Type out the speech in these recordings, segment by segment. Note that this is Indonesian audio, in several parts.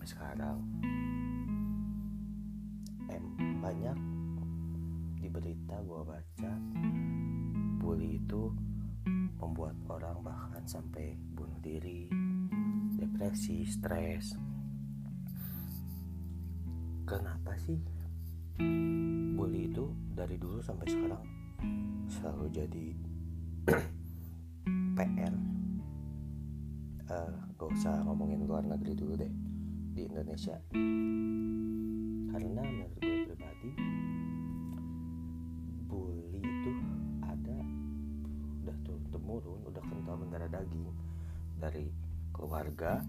sampai sekarang. Em banyak di berita gue baca bully itu membuat orang bahkan sampai bunuh diri depresi stres. Kenapa sih bully itu dari dulu sampai sekarang selalu jadi PR uh, gak usah ngomongin luar negeri dulu deh di Indonesia. Karena menurut gue pribadi bully itu ada udah turun temurun udah kental mendarah daging. Dari keluarga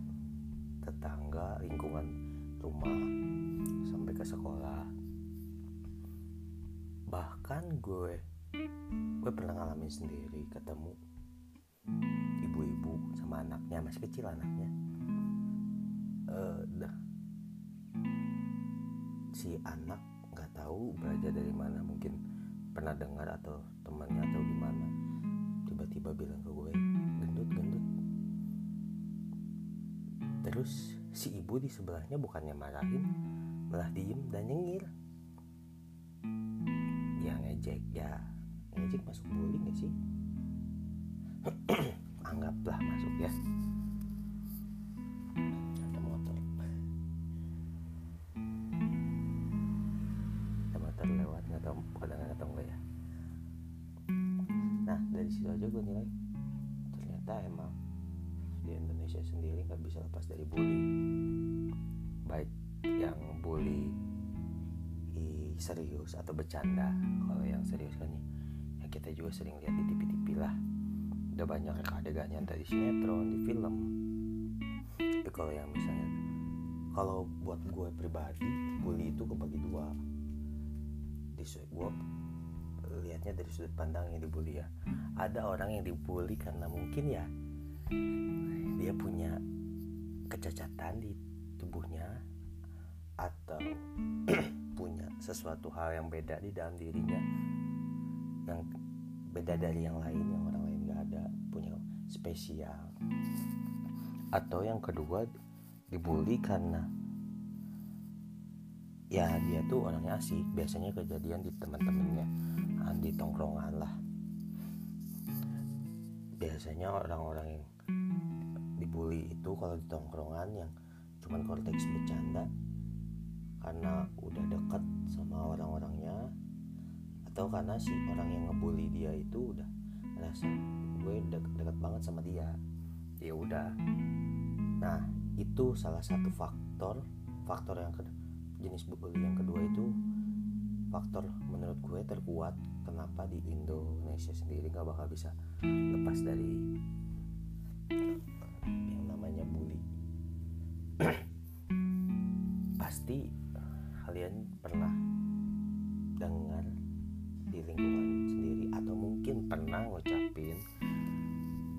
tetangga lingkungan rumah sampai ke sekolah. Bahkan gue gue pernah ngalamin sendiri ketemu ibu-ibu sama anaknya masih kecil anaknya uh, dah si anak nggak tahu belajar dari mana mungkin pernah dengar atau temannya atau gimana tiba-tiba bilang ke gue gendut gendut. Terus si ibu di sebelahnya bukannya marahin malah diem dan nyengir. Ya ngejek ya ngejek masuk bullying gak sih? Anggaplah masuk ya situ aja gue nilai. Ternyata emang di Indonesia sendiri nggak bisa lepas dari bully. Baik yang bully serius atau bercanda kalau yang serius kan ya. Kita juga sering lihat di TV-TV lah. Udah banyak adegannya entah di sinetron di film. Tapi kalau yang misalnya kalau buat gue pribadi bully itu kebagi dua. Di gue lihatnya dari sudut pandang yang dibully ya. Ada orang yang dibully karena mungkin ya dia punya kecacatan di tubuhnya atau punya sesuatu hal yang beda di dalam dirinya. Yang beda dari yang lain yang orang lain gak ada punya spesial. Atau yang kedua dibully karena ya dia tuh orangnya asik. Biasanya kejadian di teman-temannya di tongkrongan lah. Biasanya orang-orang yang dibully itu kalau di tongkrongan yang cuman konteks bercanda karena udah dekat sama orang-orangnya atau karena si orang yang ngebully dia itu udah ngerasa gue deket, deket banget sama dia. Ya udah. Nah itu salah satu faktor faktor yang ke, jenis bully yang kedua itu faktor menurut gue terkuat kenapa di Indonesia sendiri gak bakal bisa lepas dari yang namanya bully. Pasti kalian pernah dengar di lingkungan sendiri atau mungkin pernah ngucapin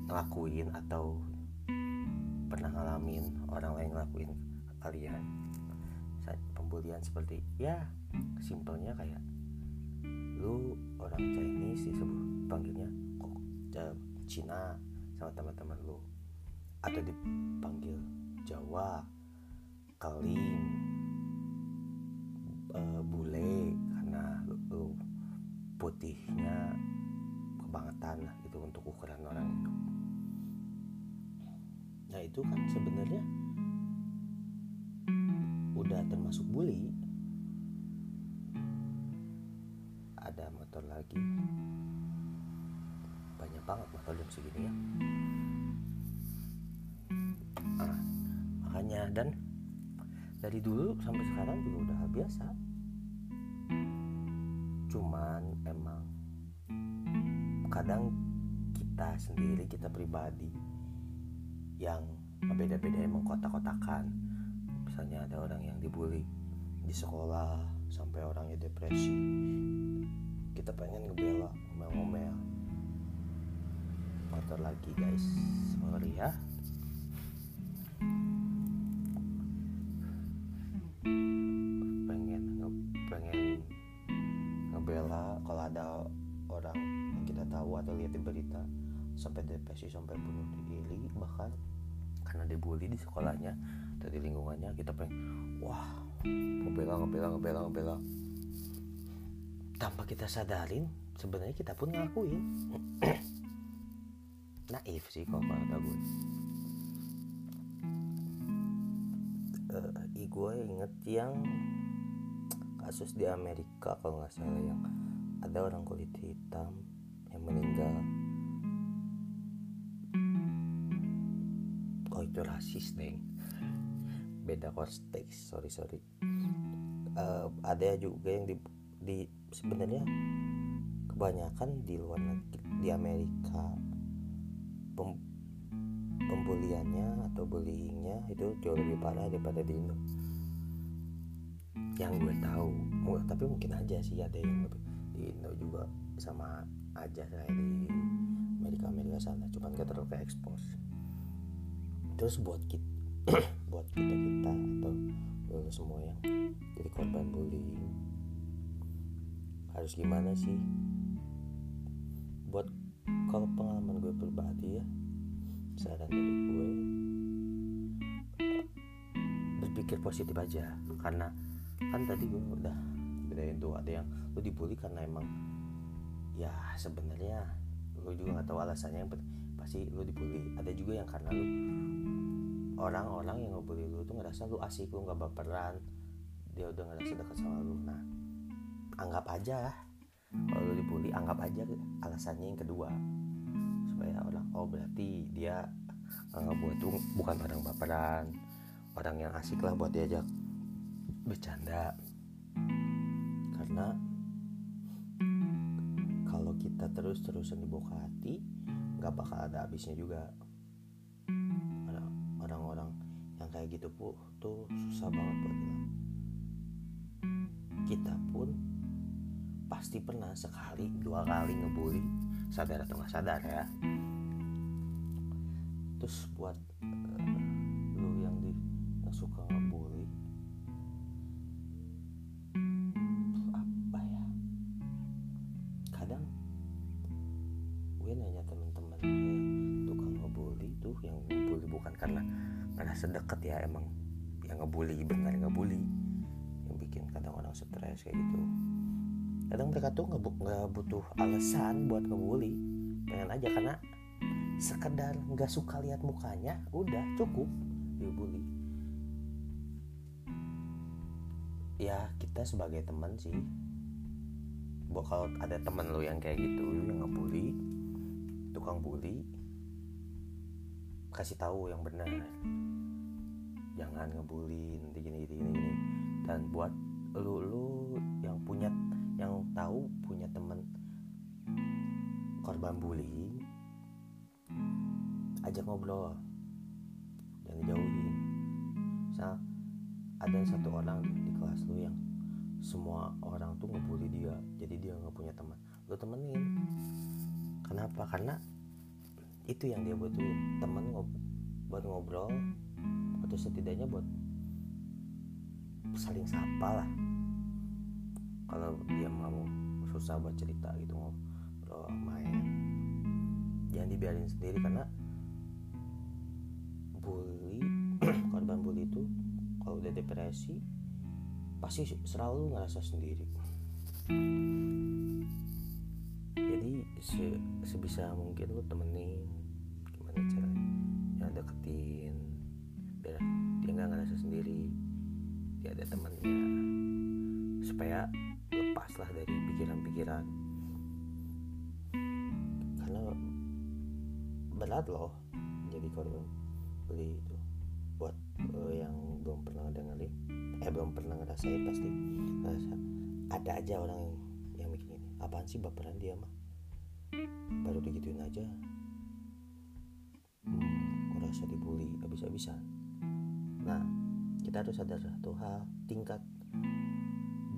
ngelakuin atau pernah ngalamin orang lain ngelakuin kalian pembulian seperti ya simpelnya kayak lu orang Chinese disebut panggilnya kok Cina sama teman-teman lu. Atau dipanggil Jawa Kalim uh, bule karena lu, lu putihnya kebangetan lah gitu untuk ukuran orang itu. Nah itu kan sebenarnya termasuk bully ada motor lagi. Banyak banget motor jam segini ya. Nah, makanya dan dari dulu sampai sekarang juga udah biasa. Cuman emang kadang kita sendiri kita pribadi yang beda-beda emang kotak-kotakan misalnya ada orang yang dibully di sekolah sampai orangnya depresi kita pengen ngebela ngomel-ngomel. Motor lagi guys. Sorry ya. Pengen pengen kalau ada orang yang kita tahu atau lihat di berita sampai depresi sampai bunuh diri bahkan karena dibully di sekolahnya di lingkungannya kita pengen wah ngebela ngebela ngebela ngebela. Tanpa kita sadarin sebenarnya kita pun ngakuin naif sih kalau kata gue. Uh, gue inget yang kasus di Amerika kalau nggak salah yang ada orang kulit hitam yang meninggal. Oh itu rasis deh beda konteks sorry sorry. Uh, ada juga yang di, di sebenarnya kebanyakan di luar negeri di Amerika. Pem, pembuliannya atau bullyingnya itu jauh lebih parah daripada di Indo. Yang gue tahu tapi mungkin aja sih ada yang lebih di Indo juga sama aja kayak di Amerika Amerika sana cuman gak terlalu ke expose. Terus buat kita buat kita kita atau lo semua yang jadi korban bullying. Harus gimana sih? Buat kalau pengalaman gue pribadi ya saran dari gue berpikir positif aja. Karena kan tadi gue udah bedain tuh ada yang lu dibully karena emang ya sebenarnya lu juga nggak tahu alasannya yang pasti lu dibully. Ada juga yang karena lu orang-orang yang ngebully lu tuh ngerasa lu asik lu nggak baperan. Dia udah ngerasa dekat sama lu. Nah anggap aja kalau lu dibully anggap aja alasannya yang kedua. Supaya orang oh berarti dia nggak buat tuh bukan orang baperan. Orang yang asik lah buat diajak bercanda. Karena kalau kita terus-terusan dibawa hati nggak bakal ada habisnya juga orang-orang yang kayak gitu pu tuh susah banget buat hilang kita pun pasti pernah sekali dua kali ngebully sadar atau nggak sadar ya. Terus buat uh, ya emang yang ngebully benar ngebully. Yang bikin kadang orang stres kayak gitu. Kadang mereka tuh nggak butuh alasan buat ngebully. Pengen aja karena sekedar nggak suka lihat mukanya udah cukup dibully. Ya kita sebagai teman sih buat kalau ada teman lo yang kayak gitu yang ngebully tukang bully kasih tahu yang benar jangan ngebully nanti gini gini gini dan buat lu lu yang punya yang tahu punya temen korban bullying ajak ngobrol. Dan dijauhin. Misal ada satu orang di, kelas lu yang semua orang tuh ngebully dia jadi dia nggak punya teman. Lu temenin. Kenapa? Karena itu yang dia butuh teman ngob buat ngobrol atau setidaknya buat saling sapa lah. Kalau dia mau susah buat cerita gitu ngobrol main jangan dibiarin sendiri karena bully korban bully itu kalau udah depresi pasti selalu ngerasa sendiri. Jadi se sebisa mungkin lu temenin gimana caranya? Ya deketin nggak ngerasa sendiri dia ada temennya supaya lepas lah dari pikiran-pikiran. Karena berat loh jadi korban beli itu. Buat uh, yang belum pernah dengerin eh belum pernah ngerasain pasti. Ngerasa ada aja orang yang, yang mikir ini. Apaan sih baperan dia mah baru digituin aja. Hmm, ngerasa dibully habis-habisan nah kita harus sadar satu hal tingkat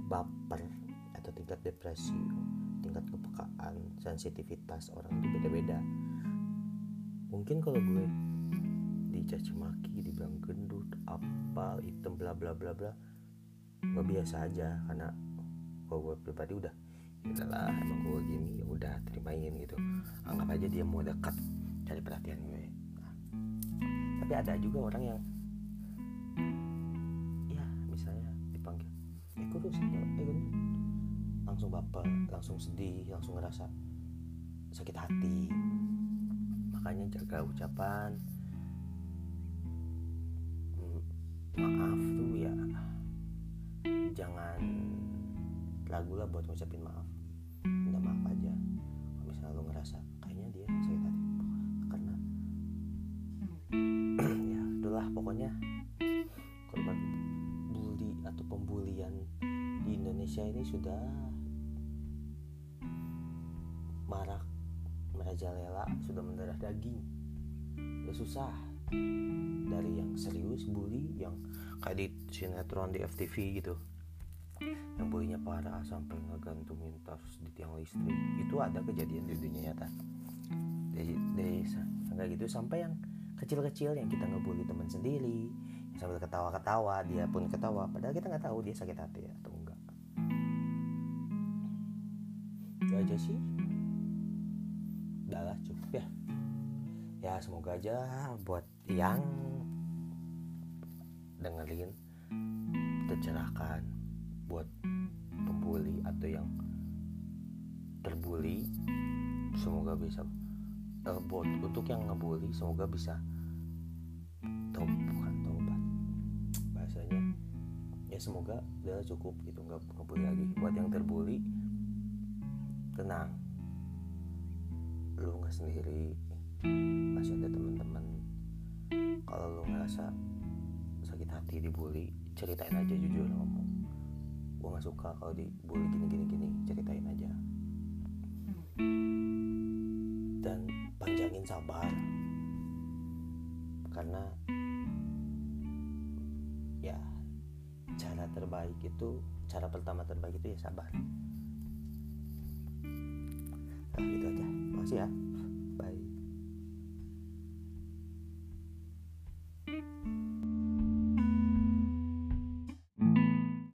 baper atau tingkat depresi tingkat kepekaan sensitivitas orang itu beda-beda. Mungkin kalau gue dicaci maki dibilang gendut apa hitam bla bla bla bla gue biasa aja. Karena kalau gue pribadi udah udahlah emang gue gini ya udah terimain gitu. Anggap aja dia mau dekat cari perhatian gue. Nah, tapi ada juga orang yang eh kurus eh gue langsung baper langsung sedih langsung ngerasa sakit hati. Makanya jaga ucapan. Hmm, maaf tuh ya. Jangan ragu lah buat ngucapin maaf. Minta maaf aja. Kalau misalnya lo ngerasa kayaknya dia sakit hati. Karena ya itulah pokoknya pembulian di Indonesia ini sudah marak merajalela sudah mendarah daging. Udah susah. Dari yang serius bully yang kayak di sinetron di FTV gitu. Yang bulinya parah sampai ngegantungin tas di tiang listrik. Itu ada kejadian di dunia nyata. Dari, dari gitu. Sampai yang kecil-kecil yang kita ngebully teman sendiri sambil ketawa-ketawa dia pun ketawa padahal kita nggak tahu dia sakit hati atau enggak. Itu aja sih. Udahlah cukup ya. Ya semoga aja buat yang dengerin tercerahkan buat pembuli atau yang terbuli semoga bisa uh, buat untuk yang ngebully semoga bisa tau ya semoga udah cukup gitu nggak ngebully lagi. Buat yang terbuli tenang. Lu nggak sendiri. Masih ada teman-teman. Kalau lu ngerasa sakit hati dibully ceritain aja jujur ngomong gue nggak suka kalau dibully gini gini gini. Ceritain aja. Dan panjangin sabar. Karena cara terbaik itu cara pertama terbaik itu ya sabar. Nah gitu aja. Makasih ya